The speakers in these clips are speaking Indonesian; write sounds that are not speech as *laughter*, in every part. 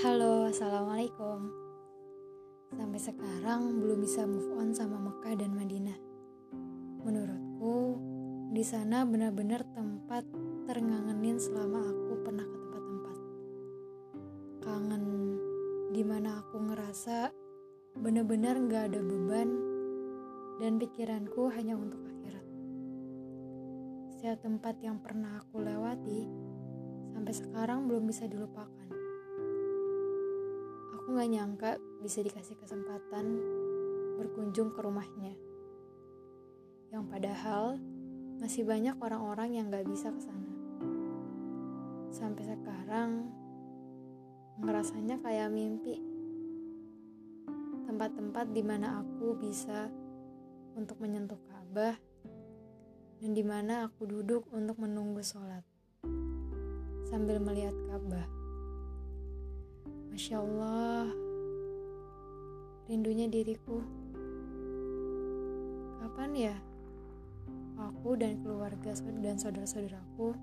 Halo, Assalamualaikum. Sampai sekarang belum bisa move on sama Mekah dan Madinah. Menurutku, di sana benar-benar tempat terngangenin selama aku pernah ke tempat-tempat. Kangen di mana aku ngerasa benar-benar gak ada beban dan pikiranku hanya untuk akhirat. Setiap tempat yang pernah aku lewati sampai sekarang belum bisa dilupakan Aku gak nyangka bisa dikasih kesempatan berkunjung ke rumahnya. Yang padahal masih banyak orang-orang yang gak bisa ke sana. Sampai sekarang ngerasanya kayak mimpi. Tempat-tempat di mana aku bisa untuk menyentuh Ka'bah dan di mana aku duduk untuk menunggu sholat sambil melihat Ka'bah. Masya Allah, rindunya diriku. Kapan ya aku dan keluarga dan saudara-saudaraku,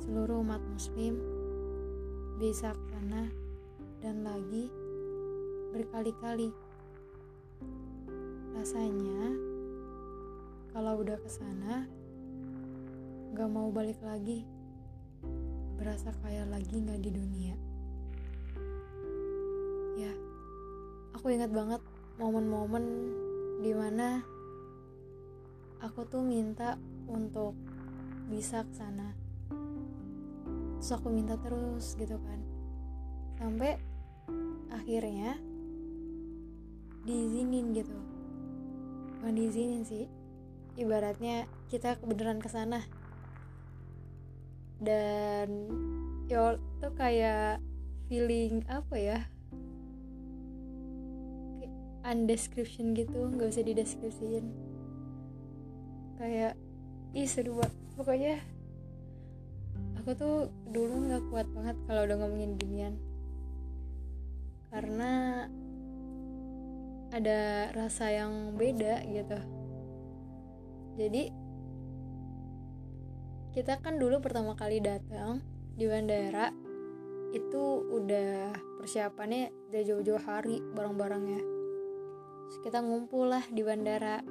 seluruh umat muslim, bisa ke sana dan lagi berkali-kali. Rasanya, kalau udah ke sana, gak mau balik lagi. Berasa kayak lagi gak di dunia aku ingat banget momen-momen di mana aku tuh minta untuk bisa ke sana. Terus aku minta terus gitu kan. Sampai akhirnya diizinin gitu. Bukan diizinin sih ibaratnya kita beneran ke sana. Dan yo tuh kayak feeling apa ya undescription gitu nggak usah dideskripsiin. Kayak ih seru banget. Pokoknya aku tuh dulu nggak kuat banget kalau udah ngomongin ginian. Karena ada rasa yang beda gitu. Jadi kita kan dulu pertama kali datang di bandara itu udah persiapannya dari jauh-jauh hari barang-barangnya Terus kita ngumpul lah di bandara.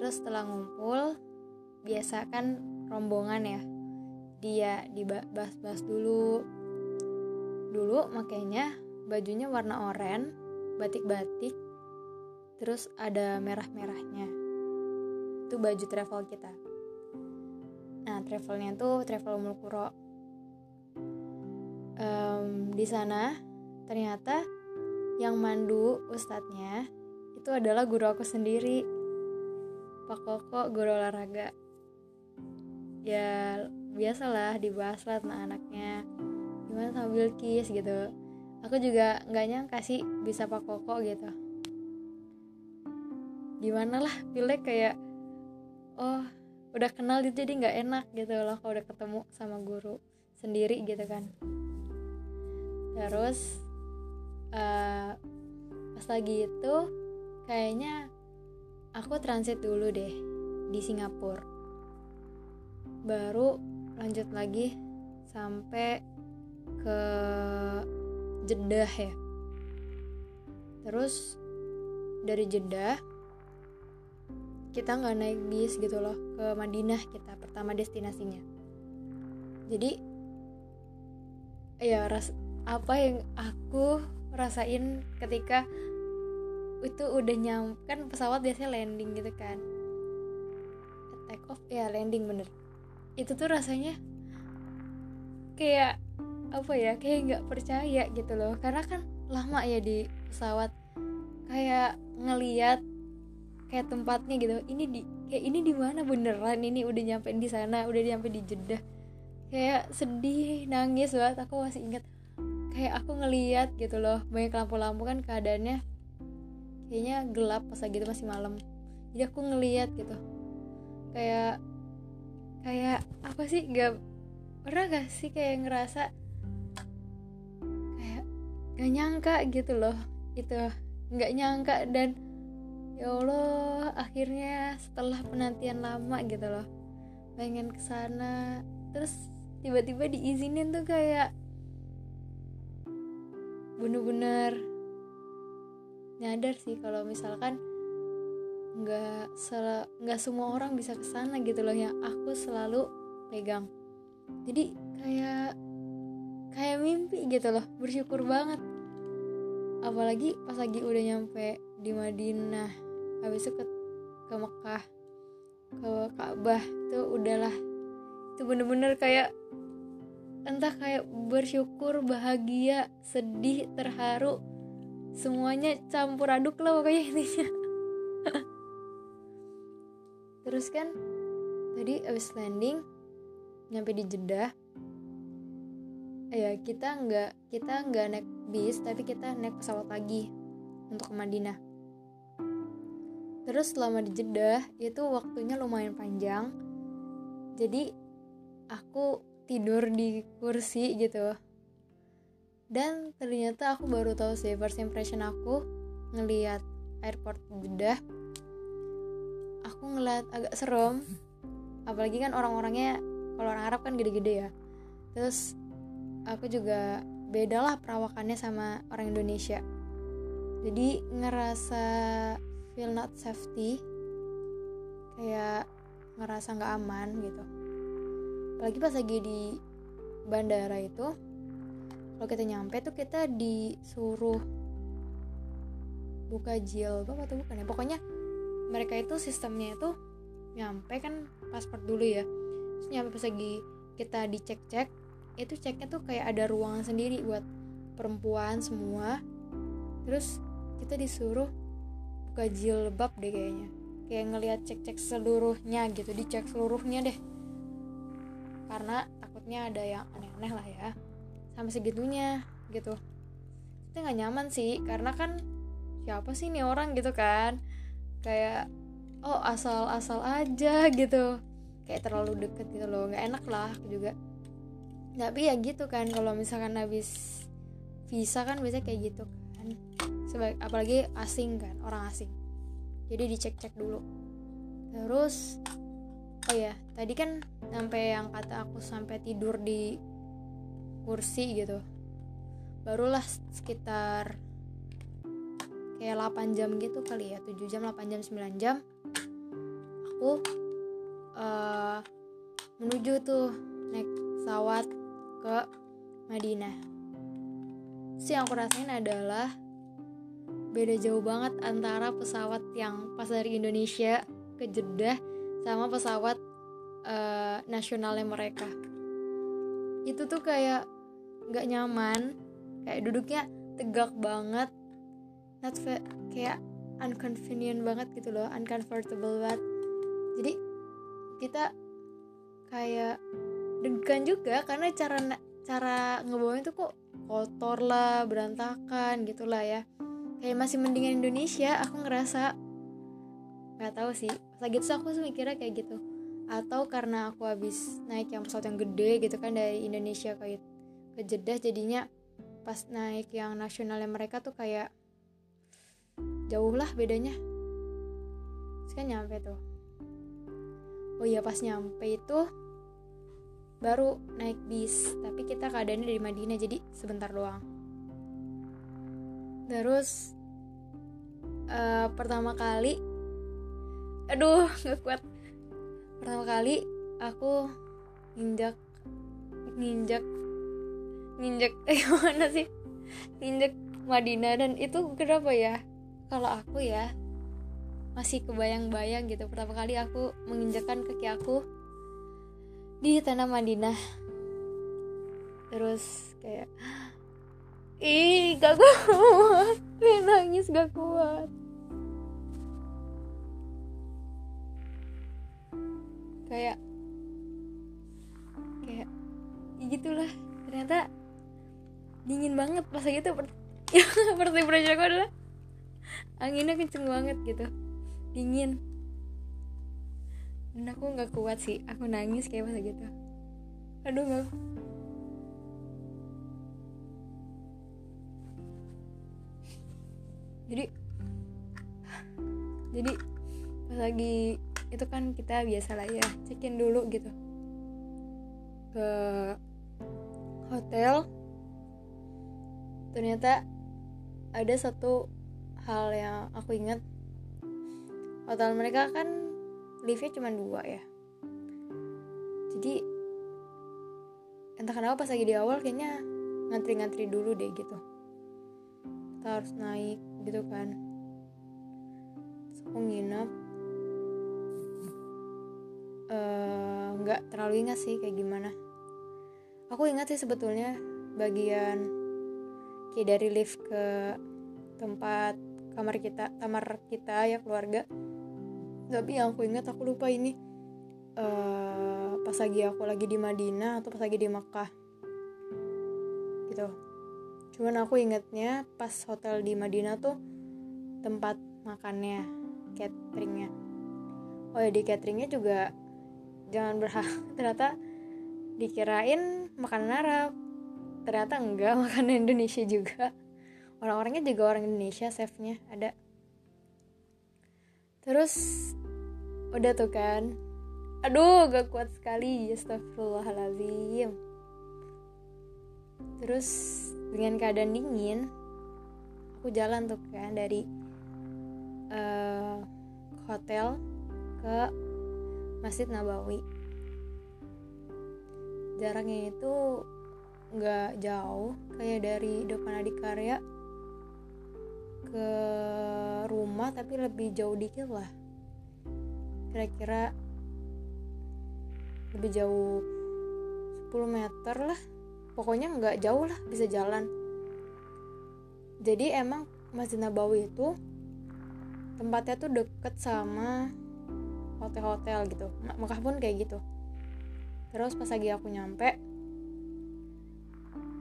Terus setelah ngumpul biasa kan rombongan ya. Dia dibahas-bahas dulu. Dulu makanya bajunya warna oranye batik-batik terus ada merah-merahnya. Itu baju travel kita. Nah travelnya tuh travel Mulkuro. Um, di sana ternyata yang mandu ustadznya itu adalah guru aku sendiri. Pak Koko guru olahraga. Ya biasalah dibahas lah tentang anaknya. Gimana sama Bilkis gitu. Aku juga nggak nyangka sih bisa Pak Koko gitu. Gimana lah pilek kayak oh udah kenal itu jadi nggak enak gitu loh kalau udah ketemu sama guru sendiri gitu kan. Terus uh, pas lagi itu kayaknya aku transit dulu deh di Singapura. Baru lanjut lagi sampai ke Jeddah ya. Terus dari Jeddah kita nggak naik bis gitu loh ke Madinah kita pertama destinasinya. Jadi ya ras apa yang aku rasain ketika itu udah nyam kan pesawat biasanya landing gitu kan. Take off ya landing bener. Itu tuh rasanya kayak apa ya kayak nggak percaya gitu loh. Karena kan lama ya di pesawat. Kayak ngeliat kayak tempatnya gitu. Ini di kayak ini di mana beneran? Ini udah nyampe di sana udah nyampe di Jeddah. Kayak sedih nangis banget. Aku masih ingat kayak aku ngeliat gitu loh banyak lampu-lampu kan keadaannya kayaknya gelap pas lagi itu masih malam. Jadi aku ngeliat gitu. Kayak kayak apa sih gak pernah gak sih kayak ngerasa kayak gak nyangka gitu loh itu nggak nyangka dan ya Allah akhirnya setelah penantian lama gitu loh pengen ke sana terus tiba-tiba diizinin tuh kayak bener-bener nyadar sih kalau misalkan nggak nggak semua orang bisa ke sana gitu loh yang aku selalu pegang. Jadi kayak kayak mimpi gitu loh bersyukur banget. Apalagi pas lagi udah nyampe di Madinah habis itu ke, ke Mekah ke Ka'bah itu udahlah. Itu bener-bener kayak entah kayak bersyukur bahagia sedih terharu semuanya campur aduk lah pokoknya intinya. *laughs* Terus kan tadi abis landing nyampe di Jeddah ya kita nggak kita nggak naik bis tapi kita naik pesawat lagi untuk ke Madinah. Terus selama di Jeddah itu waktunya lumayan panjang. Jadi aku tidur di kursi gitu. Dan ternyata aku baru tahu sih first impression aku ngeliat airport Jeddah aku ngeliat agak serem. Apalagi kan orang-orangnya kalau orang Arab kan gede-gede ya. Terus aku juga beda lah perawakannya sama orang Indonesia. Jadi ngerasa feel not safety kayak ngerasa nggak aman gitu apalagi pas lagi di bandara itu kalau kita nyampe tuh kita disuruh buka jilbab atau bukan ya? Pokoknya mereka itu sistemnya itu nyampe kan paspor dulu ya. Terus nyampe pas lagi kita dicek-cek itu ceknya tuh kayak ada ruangan sendiri buat perempuan semua. Terus kita disuruh buka jilbab deh kayaknya. Kayak ngelihat cek-cek seluruhnya gitu dicek seluruhnya deh karena takutnya ada yang aneh-aneh lah ya. Sampai segitunya gitu. Itu nggak nyaman sih karena kan siapa sih nih orang gitu kan? Kayak oh asal-asal aja gitu. Kayak terlalu deket gitu loh nggak enak lah juga. Tapi ya gitu kan kalau misalkan habis visa kan biasanya kayak gitu kan. Sebaik, apalagi asing kan orang asing. Jadi dicek-cek dulu. Terus oh ya tadi kan sampai yang kata aku sampai tidur di kursi gitu. Barulah sekitar kayak 8 jam gitu kali ya 7 jam 8 jam 9 jam aku uh, menuju tuh naik pesawat ke Madinah. Sih yang aku rasain adalah beda jauh banget antara pesawat yang pas dari Indonesia ke Jeddah sama pesawat uh, nasionalnya mereka. Itu tuh kayak nggak nyaman kayak duduknya tegak banget. Not kayak unconvenient banget gitu loh uncomfortable banget. Jadi kita kayak deg-degan juga karena cara cara ngebawanya tuh kok kotor lah berantakan gitulah ya. Kayak masih mendingan Indonesia aku ngerasa nggak tahu sih lagi itu aku tuh mikirnya kayak gitu. Atau karena aku habis naik yang pesawat yang gede gitu kan dari Indonesia ke ke Jeddah jadinya pas naik yang nasionalnya mereka tuh kayak jauh lah bedanya. Terus kan nyampe tuh. Oh iya pas nyampe itu baru naik bis tapi kita keadaannya dari Madinah jadi sebentar doang. Terus uh, pertama kali aduh nggak kuat. Pertama kali aku nginjak nginjak nginjak *laughs* eh gimana sih? Nginjak Madinah dan itu kenapa ya? Kalau aku ya masih kebayang-bayang gitu. Pertama kali aku menginjakkan kaki aku di tanah Madinah. Terus kayak ih gak kuat. *laughs* Nangis gak kuat kayak kayak ya gitulah. Ternyata dingin banget. Pas gitu *laughs* yang seperti proyek aku adalah anginnya kenceng banget gitu. Dingin. Dan aku nggak kuat sih. Aku nangis kayak pas gitu aduh nggak. Jadi jadi pas lagi itu kan kita biasa lah ya cekin dulu gitu. Ke hotel ternyata ada satu hal yang aku ingat. Hotel mereka kan liftnya cuma dua ya. Jadi entah kenapa pas lagi di awal kayaknya ngantri-ngantri dulu deh gitu. Kita harus naik gitu kan. Aku nginep Eh, nggak terlalu ingat sih kayak gimana. Aku ingat sih sebetulnya bagian kayak dari lift ke tempat kamar kita kamar kita ya keluarga. Tapi yang aku ingat aku lupa ini eh pas lagi aku lagi di Madinah atau pas lagi di Makkah gitu. Cuman aku ingatnya pas hotel di Madinah tuh tempat makannya cateringnya. Oh ya di cateringnya juga jangan berharap ternyata dikirain makanan Arab. Ternyata enggak *laughs* makanan Indonesia juga. Orang-orangnya juga orang Indonesia chefnya. Ada. Terus udah tuh kan. Aduh gak kuat sekali. Astagfirullahaladzim. Terus dengan keadaan dingin aku jalan tuh kan dari eh, hotel ke Masjid Nabawi. Jaraknya itu nggak jauh kayak dari depan Adikarya ke rumah tapi lebih jauh dikit lah. Kira-kira lebih jauh 10 meter lah. Pokoknya nggak jauh lah bisa jalan. Jadi emang Masjid Nabawi itu tempatnya tuh deket sama hotel-hotel gitu. Mekah pun kayak gitu. Terus pas lagi aku nyampe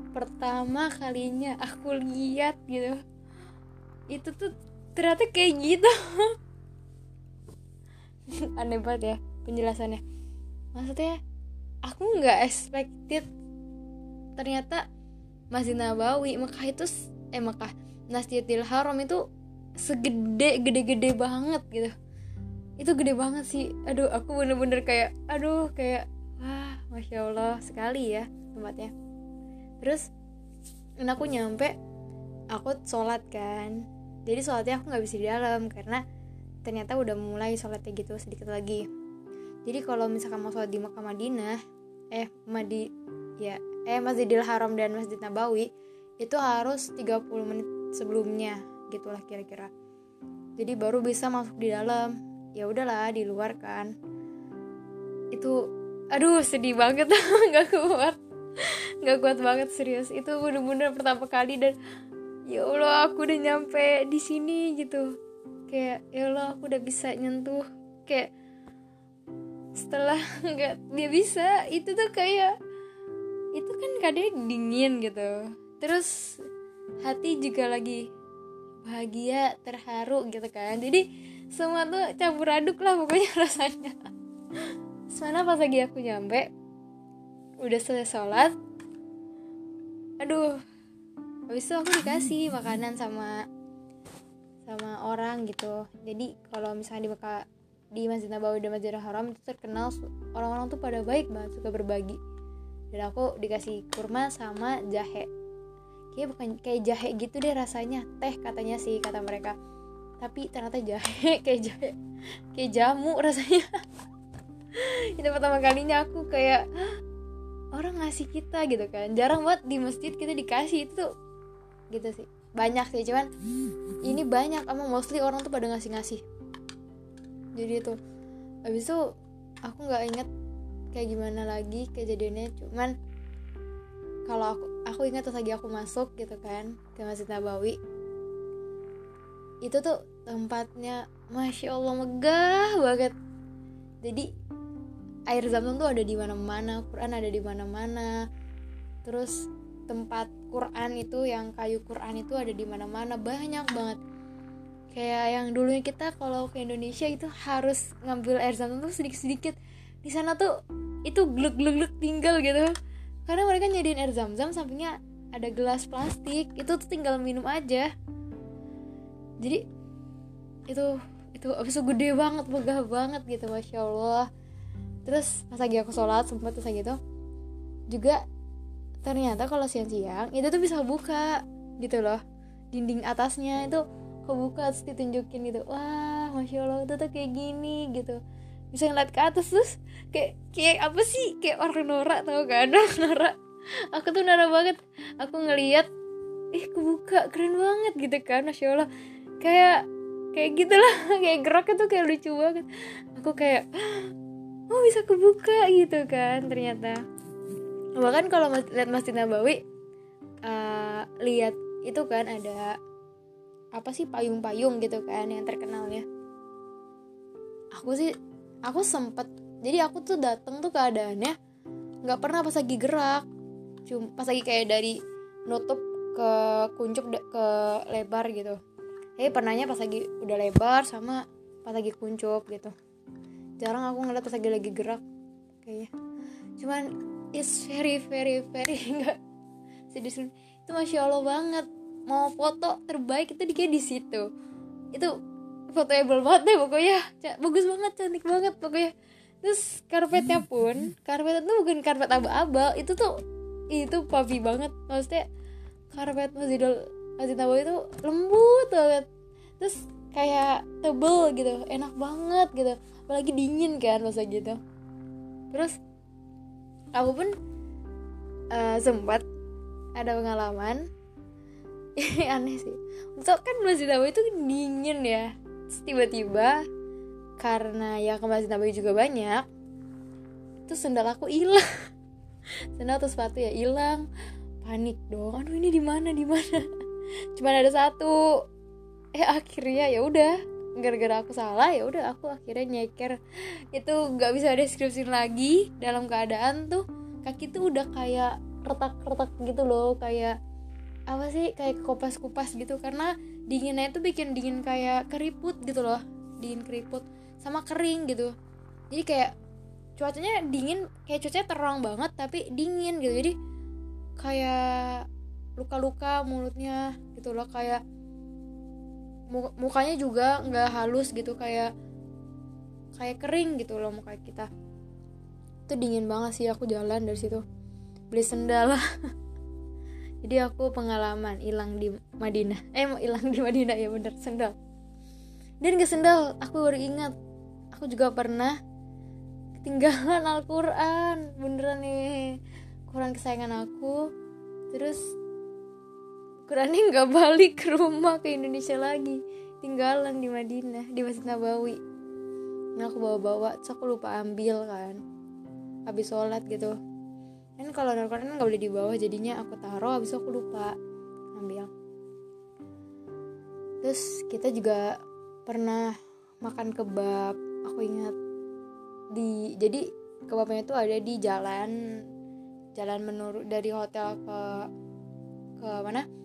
pertama kalinya aku lihat gitu. Itu tuh ternyata kayak gitu. *laughs* Aneh banget ya penjelasannya. Maksudnya aku nggak expected ternyata Masjid Nabawi Mekah itu eh Mekah Masjidil Haram itu segede gede-gede banget gitu itu gede banget sih. Aduh aku bener-bener kayak aduh kayak wah masya Allah sekali ya tempatnya. Terus dan aku nyampe aku sholat kan. Jadi sholatnya aku nggak bisa di dalam karena ternyata udah mulai sholatnya gitu sedikit lagi. Jadi kalau misalkan mau sholat di Makkah Madinah eh Madi ya eh Masjidil Haram dan Masjid Nabawi itu harus 30 menit sebelumnya gitulah kira-kira. Jadi baru bisa masuk di dalam ya udahlah di luar kan. Itu aduh sedih banget. *laughs* Nggak kuat. Nggak kuat banget serius. Itu bener-bener pertama kali dan ya Allah aku udah nyampe di sini gitu. Kayak ya Allah aku udah bisa nyentuh. Kayak setelah *laughs* nggak dia bisa. Itu tuh kayak itu kan kadang dingin gitu. Terus hati juga lagi bahagia terharu gitu kan. Jadi semua tuh campur aduk lah pokoknya *laughs* rasanya. Sana pas lagi aku nyampe udah selesai sholat aduh habis itu aku dikasih makanan sama sama orang gitu. Jadi kalau misalnya di Mekah di Masjid Nabawi dan Masjidil Haram itu terkenal orang-orang tuh pada baik banget suka berbagi. Dan aku dikasih kurma sama jahe. Kayak bukan kayak jahe gitu deh rasanya teh katanya sih kata mereka tapi ternyata jahe *laughs* kayak jahe kayak jamu rasanya. Itu pertama kalinya aku kayak orang ngasih kita gitu kan. Jarang banget di masjid kita dikasih itu. Gitu sih. Banyak sih cuman ini banyak. Emang mostly orang tuh pada ngasih-ngasih. Jadi itu. Habis itu aku nggak inget kayak gimana lagi kejadiannya. Cuman kalau aku aku ingat pas lagi aku masuk gitu kan ke Masjid Nabawi itu tuh tempatnya masya Allah megah banget. Jadi air zam-zam tuh ada di mana-mana Quran ada di mana-mana. Terus tempat Quran itu yang kayu Quran itu ada di mana-mana banyak banget. Kayak yang dulunya kita kalau ke Indonesia itu harus ngambil air zam-zam tuh sedikit-sedikit. Di sana tuh itu gluk-gluk tinggal gitu. Karena mereka nyediain air zam-zam sampingnya ada gelas plastik itu tuh tinggal minum aja jadi itu itu abis itu gede banget megah banget gitu masya Allah. Terus pas lagi aku sholat sempat terus gitu juga ternyata kalau siang-siang itu tuh bisa buka gitu loh dinding atasnya itu kebuka terus ditunjukin gitu wah masya allah itu tuh kayak gini gitu. Bisa ngeliat ke atas terus kayak kayak apa sih? Kayak orang norak tau gak ada *laughs* norak. Aku tuh norak banget. Aku ngeliat ih kebuka keren banget gitu kan masya allah kayak kayak gitulah *laughs* kayak geraknya tuh kayak lucu banget. Aku kayak oh bisa kebuka gitu kan ternyata. Bahkan kalau lihat masjid Nabawi uh, lihat itu kan ada apa sih payung-payung gitu kan yang terkenalnya. Aku sih aku sempet jadi aku tuh dateng tuh keadaannya nggak pernah pas lagi gerak. Cuma pas lagi kayak dari nutup ke kuncup ke lebar gitu eh pernahnya pas lagi udah lebar sama pas lagi kuncup gitu. Jarang aku ngeliat pas lagi lagi gerak kayaknya. Cuman it's very very very *laughs* enggak. Sedih itu masya allah banget. Mau foto terbaik itu dia di situ. Itu fotoable banget deh pokoknya. Bagus banget cantik banget pokoknya. Terus karpetnya pun karpet itu bukan karpet abal-abal itu tuh itu papi banget. Maksudnya karpet masjidul masjid Nabawi itu lembut banget. Terus kayak tebel gitu enak banget gitu. Apalagi dingin kan masa gitu. Terus aku pun uh, sempat ada pengalaman. *laughs* Aneh sih. Untuk kan masjid Nabawi itu dingin ya. Tiba-tiba karena ya ke masjid Nabawi juga banyak terus sendal aku hilang. *laughs* Sendal atau sepatu ya hilang. Panik dong. Aduh ini di mana di mana cuman ada satu. Eh akhirnya ya udah. Gara-gara aku salah ya udah aku akhirnya nyeker. Itu nggak bisa deskripsi lagi dalam keadaan tuh kaki tuh udah kayak retak-retak gitu loh kayak apa sih kayak kupas-kupas gitu. Karena dinginnya itu bikin dingin kayak keriput gitu loh dingin keriput sama kering gitu. Jadi kayak cuacanya dingin kayak cuacanya terang banget tapi dingin gitu. Jadi kayak luka-luka mulutnya gitu loh kayak mukanya juga nggak halus gitu kayak kayak kering gitu loh muka kita. Itu dingin banget sih aku jalan dari situ. Beli sendal *laughs* jadi aku pengalaman hilang di Madinah. Eh mau hilang di Madinah ya bener sendal. Dan ke sendal aku baru ingat. Aku juga pernah ketinggalan Al-Quran beneran nih. Quran kesayangan aku. Terus Qurannya nggak balik ke rumah ke Indonesia lagi. Tinggalan di Madinah di Masjid Nabawi. Nah aku bawa-bawa terus aku lupa ambil kan. Habis sholat gitu. Kan kalau Quran nggak boleh dibawa jadinya aku taruh habis aku lupa ambil. Terus kita juga pernah makan kebab. Aku ingat di jadi kebabnya itu ada di jalan jalan menurut dari hotel ke ke mana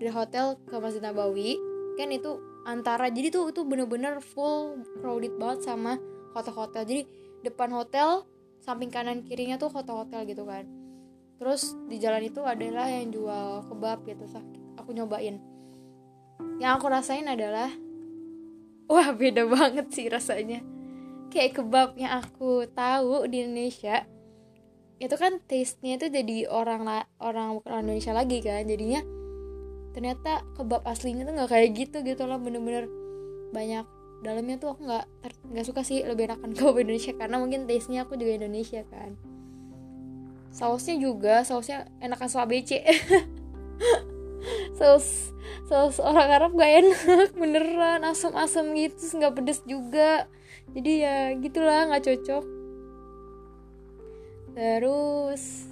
dari hotel ke Masjid Nabawi kan itu antara jadi tuh itu bener-bener full crowded banget sama hotel-hotel. Jadi depan hotel samping kanan kirinya tuh hotel-hotel gitu kan. Terus di jalan itu adalah yang jual kebab gitu aku nyobain. Yang aku rasain adalah wah beda banget sih rasanya. Kayak kebab yang aku tahu di Indonesia itu kan taste-nya itu jadi orang orang orang Indonesia lagi kan. Jadinya ternyata kebab aslinya tuh nggak kayak gitu gitu loh bener-bener banyak dalamnya tuh aku nggak nggak suka sih lebih enakan *laughs* kebab Indonesia karena mungkin taste nya aku juga Indonesia kan. Sausnya juga sausnya enakan saus *laughs* ABC saus saus orang Arab gak enak beneran asam-asam gitu nggak pedes juga. Jadi ya gitulah nggak cocok. Terus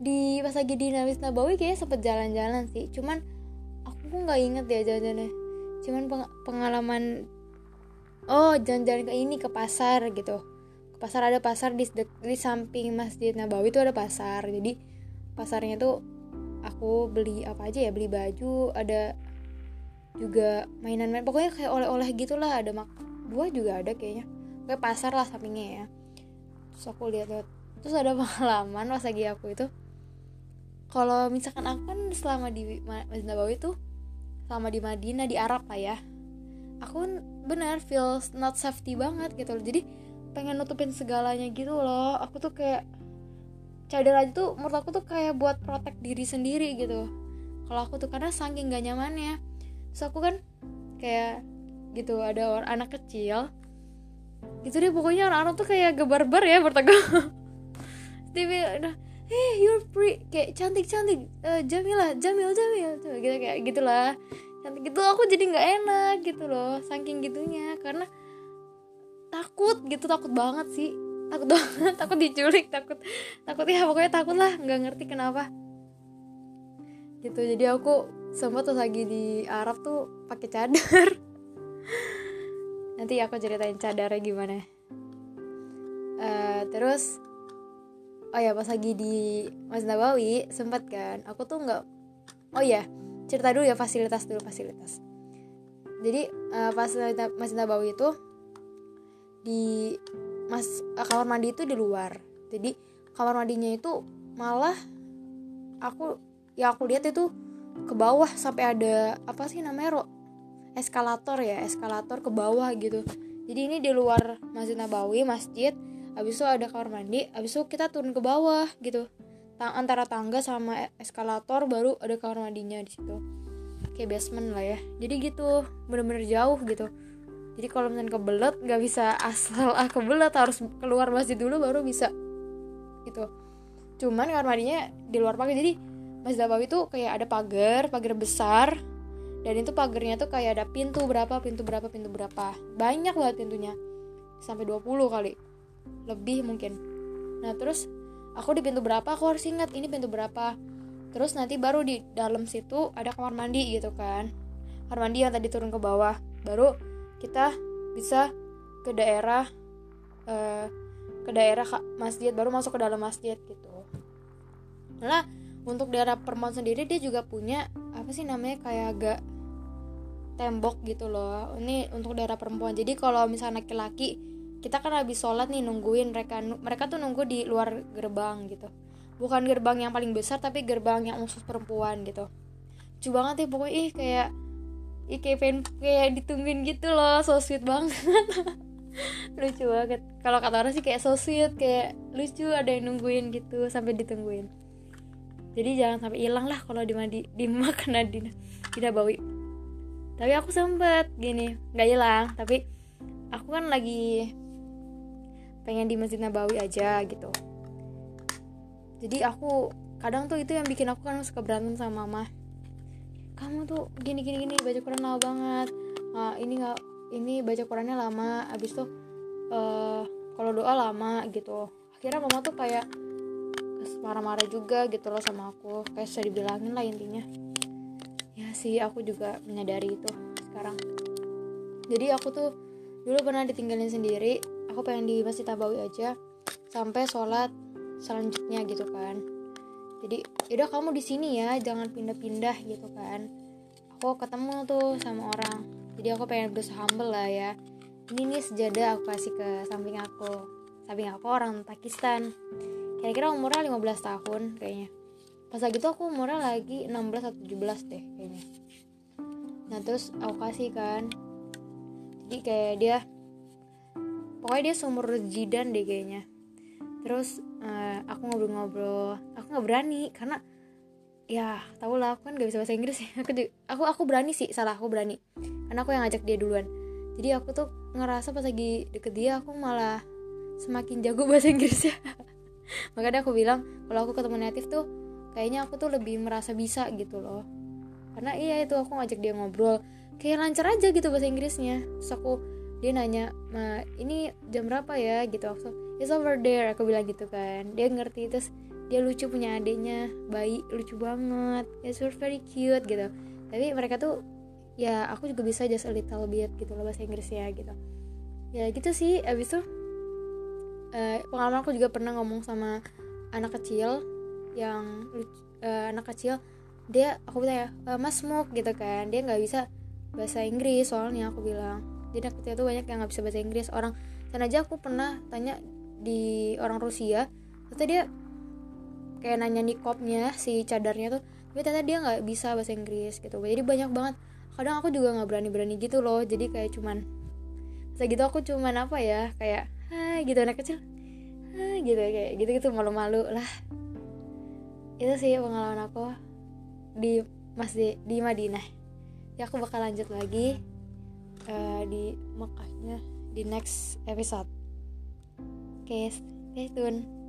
di pas lagi di Namis Nabawi kayak sempet jalan-jalan sih. Cuman aku nggak inget ya jalan-jalannya. Cuman peng pengalaman oh jalan-jalan ke ini ke pasar gitu. Ke pasar ada pasar di, di samping Masjid Nabawi itu ada pasar. Jadi pasarnya tuh aku beli apa aja ya beli baju ada juga mainan-mainan pokoknya kayak oleh-oleh gitulah ada mak buah juga ada kayaknya. Kayak pasar lah sampingnya ya. Terus aku lihat-lihat. Terus ada *laughs* pengalaman pas lagi aku itu kalau misalkan aku kan selama di Masjid Nabawi tuh selama di Madinah di Arab lah ya. Aku benar feels not safety banget gitu loh. Jadi pengen nutupin segalanya gitu loh. Aku tuh kayak cadar aja tuh menurut aku tuh kayak buat protek diri sendiri gitu. Kalau aku tuh karena saking gak nyamannya. Terus aku kan kayak gitu ada orang anak kecil. Gitu deh pokoknya orang-orang tuh kayak gebar-bar ya bertegang dia bilang hey you're pretty kayak cantik cantik uh, Jamila Jamil Jamil. Tuh gitu kayak gitulah. Cantik gitu aku jadi nggak enak gitu loh saking gitunya. Karena takut gitu takut banget sih. Takut *laughs* banget takut diculik takut takut ya pokoknya takut lah nggak ngerti kenapa. Gitu jadi aku sempat tuh lagi di Arab tuh pakai cadar. *laughs* Nanti aku ceritain cadarnya gimana. Uh, terus oh ya pas lagi di Mas Nabawi sempat kan aku tuh nggak oh ya cerita dulu ya fasilitas dulu fasilitas. Jadi uh, pas Mas Nabawi itu di mas uh, kamar mandi itu di luar. Jadi kamar mandinya itu malah aku ya aku lihat itu ke bawah sampai ada apa sih namanya ro eskalator ya eskalator ke bawah gitu. Jadi ini di luar Masjid Nabawi masjid habis itu ada kamar mandi habis itu kita turun ke bawah gitu. Tang antara tangga sama eskalator baru ada kamar mandinya di situ. Kayak basement lah ya. Jadi gitu bener-bener jauh gitu. Jadi kalau misalnya kebelet nggak bisa asal ah *laughs* kebelet harus keluar masjid dulu baru bisa gitu. Cuman kamar mandinya di luar pagar. Jadi Masjid Nabawi itu kayak ada pagar pagar besar dan itu pagarnya tuh kayak ada pintu berapa pintu berapa pintu berapa. Banyak banget pintunya. Sampai 20 kali lebih mungkin. Nah terus aku di pintu berapa aku harus ingat ini pintu berapa. Terus nanti baru di dalam situ ada kamar mandi gitu kan. Kamar mandi yang tadi turun ke bawah. Baru kita bisa ke daerah uh, ke daerah masjid baru masuk ke dalam masjid gitu. Nah untuk daerah perempuan sendiri dia juga punya apa sih namanya kayak agak tembok gitu loh. Ini untuk daerah perempuan. Jadi kalau misalnya laki-laki kita kan habis sholat nih nungguin mereka mereka tuh nunggu di luar gerbang gitu. Bukan gerbang yang paling besar tapi gerbang yang khusus perempuan gitu. Lucu banget ya pokoknya ih kayak Ih, kayak pengen kayak ditungguin gitu loh so sweet banget. *laughs* Lucu banget. Kalau kata orang sih kayak so sweet kayak lucu ada yang nungguin gitu sampai ditungguin. Jadi jangan sampai hilang lah kalau di mandi di *laughs* tidak bawi. Tapi aku sempet gini nggak hilang tapi aku kan lagi pengen di masjid Nabawi aja gitu. Jadi aku kadang tuh itu yang bikin aku kan suka berantem sama mama. Kamu tuh gini gini gini baca Quran lama banget. Uh, ini nggak ini baca Qurannya lama. Abis tuh uh, kalau doa lama gitu. Akhirnya mama tuh kayak marah-marah juga gitu loh sama aku. Kayak sudah dibilangin lah intinya. Ya sih aku juga menyadari itu sekarang. Jadi aku tuh dulu pernah ditinggalin sendiri aku pengen di masjid tabawi aja sampai sholat selanjutnya gitu kan. Jadi yaudah kamu di sini ya jangan pindah-pindah gitu kan. Aku ketemu tuh sama orang. Jadi aku pengen berusaha humble lah ya. Ini nih sejadah aku kasih ke samping aku. Samping aku orang Pakistan. Kira-kira umurnya 15 tahun kayaknya. Pas lagi tuh aku umurnya lagi 16 atau 17 deh kayaknya. Nah terus aku kasih kan. Jadi kayak dia pokoknya dia seumur jidan deh kayaknya. Terus uh, aku ngobrol-ngobrol. Aku nggak berani karena ya tau lah aku kan gak bisa bahasa Inggris ya. *laughs* Aku aku aku berani sih salah aku berani. Karena aku yang ngajak dia duluan. Jadi aku tuh ngerasa pas lagi deket dia aku malah semakin jago *laughs* bahasa Inggris ya. *laughs* Makanya aku bilang kalau aku ketemu native tuh kayaknya aku tuh lebih merasa bisa gitu loh. Karena iya itu aku ngajak dia ngobrol. Kayak lancar aja gitu bahasa Inggrisnya. Terus aku dia nanya ma ini jam berapa ya? Gitu aku it's over there aku bilang gitu kan. Dia ngerti terus dia lucu punya adiknya bayi lucu banget. It's very cute gitu. Tapi mereka tuh ya aku juga bisa just a little bit gitu loh bahasa Inggrisnya gitu. Ya gitu sih. Abis itu uh, pengalaman aku juga pernah ngomong sama anak kecil yang uh, anak kecil. Dia aku bilang ya uh, mas smoke gitu kan. Dia nggak bisa bahasa Inggris soalnya aku bilang jadi anak kecil tuh banyak yang nggak bisa bahasa Inggris. Orang dan aja aku pernah tanya di orang Rusia. Ternyata dia kayak nanya nikopnya si cadarnya tuh tapi ternyata dia nggak bisa bahasa Inggris gitu. Jadi banyak banget. Kadang aku juga nggak berani-berani gitu loh. Jadi kayak cuman saya gitu aku cuman apa ya kayak hai gitu anak kecil. Hai gitu kayak gitu gitu malu-malu lah. Itu sih pengalaman aku di masih di Madinah. Ya aku bakal lanjut lagi uh, di Mekahnya di next episode. Oke okay, stay tune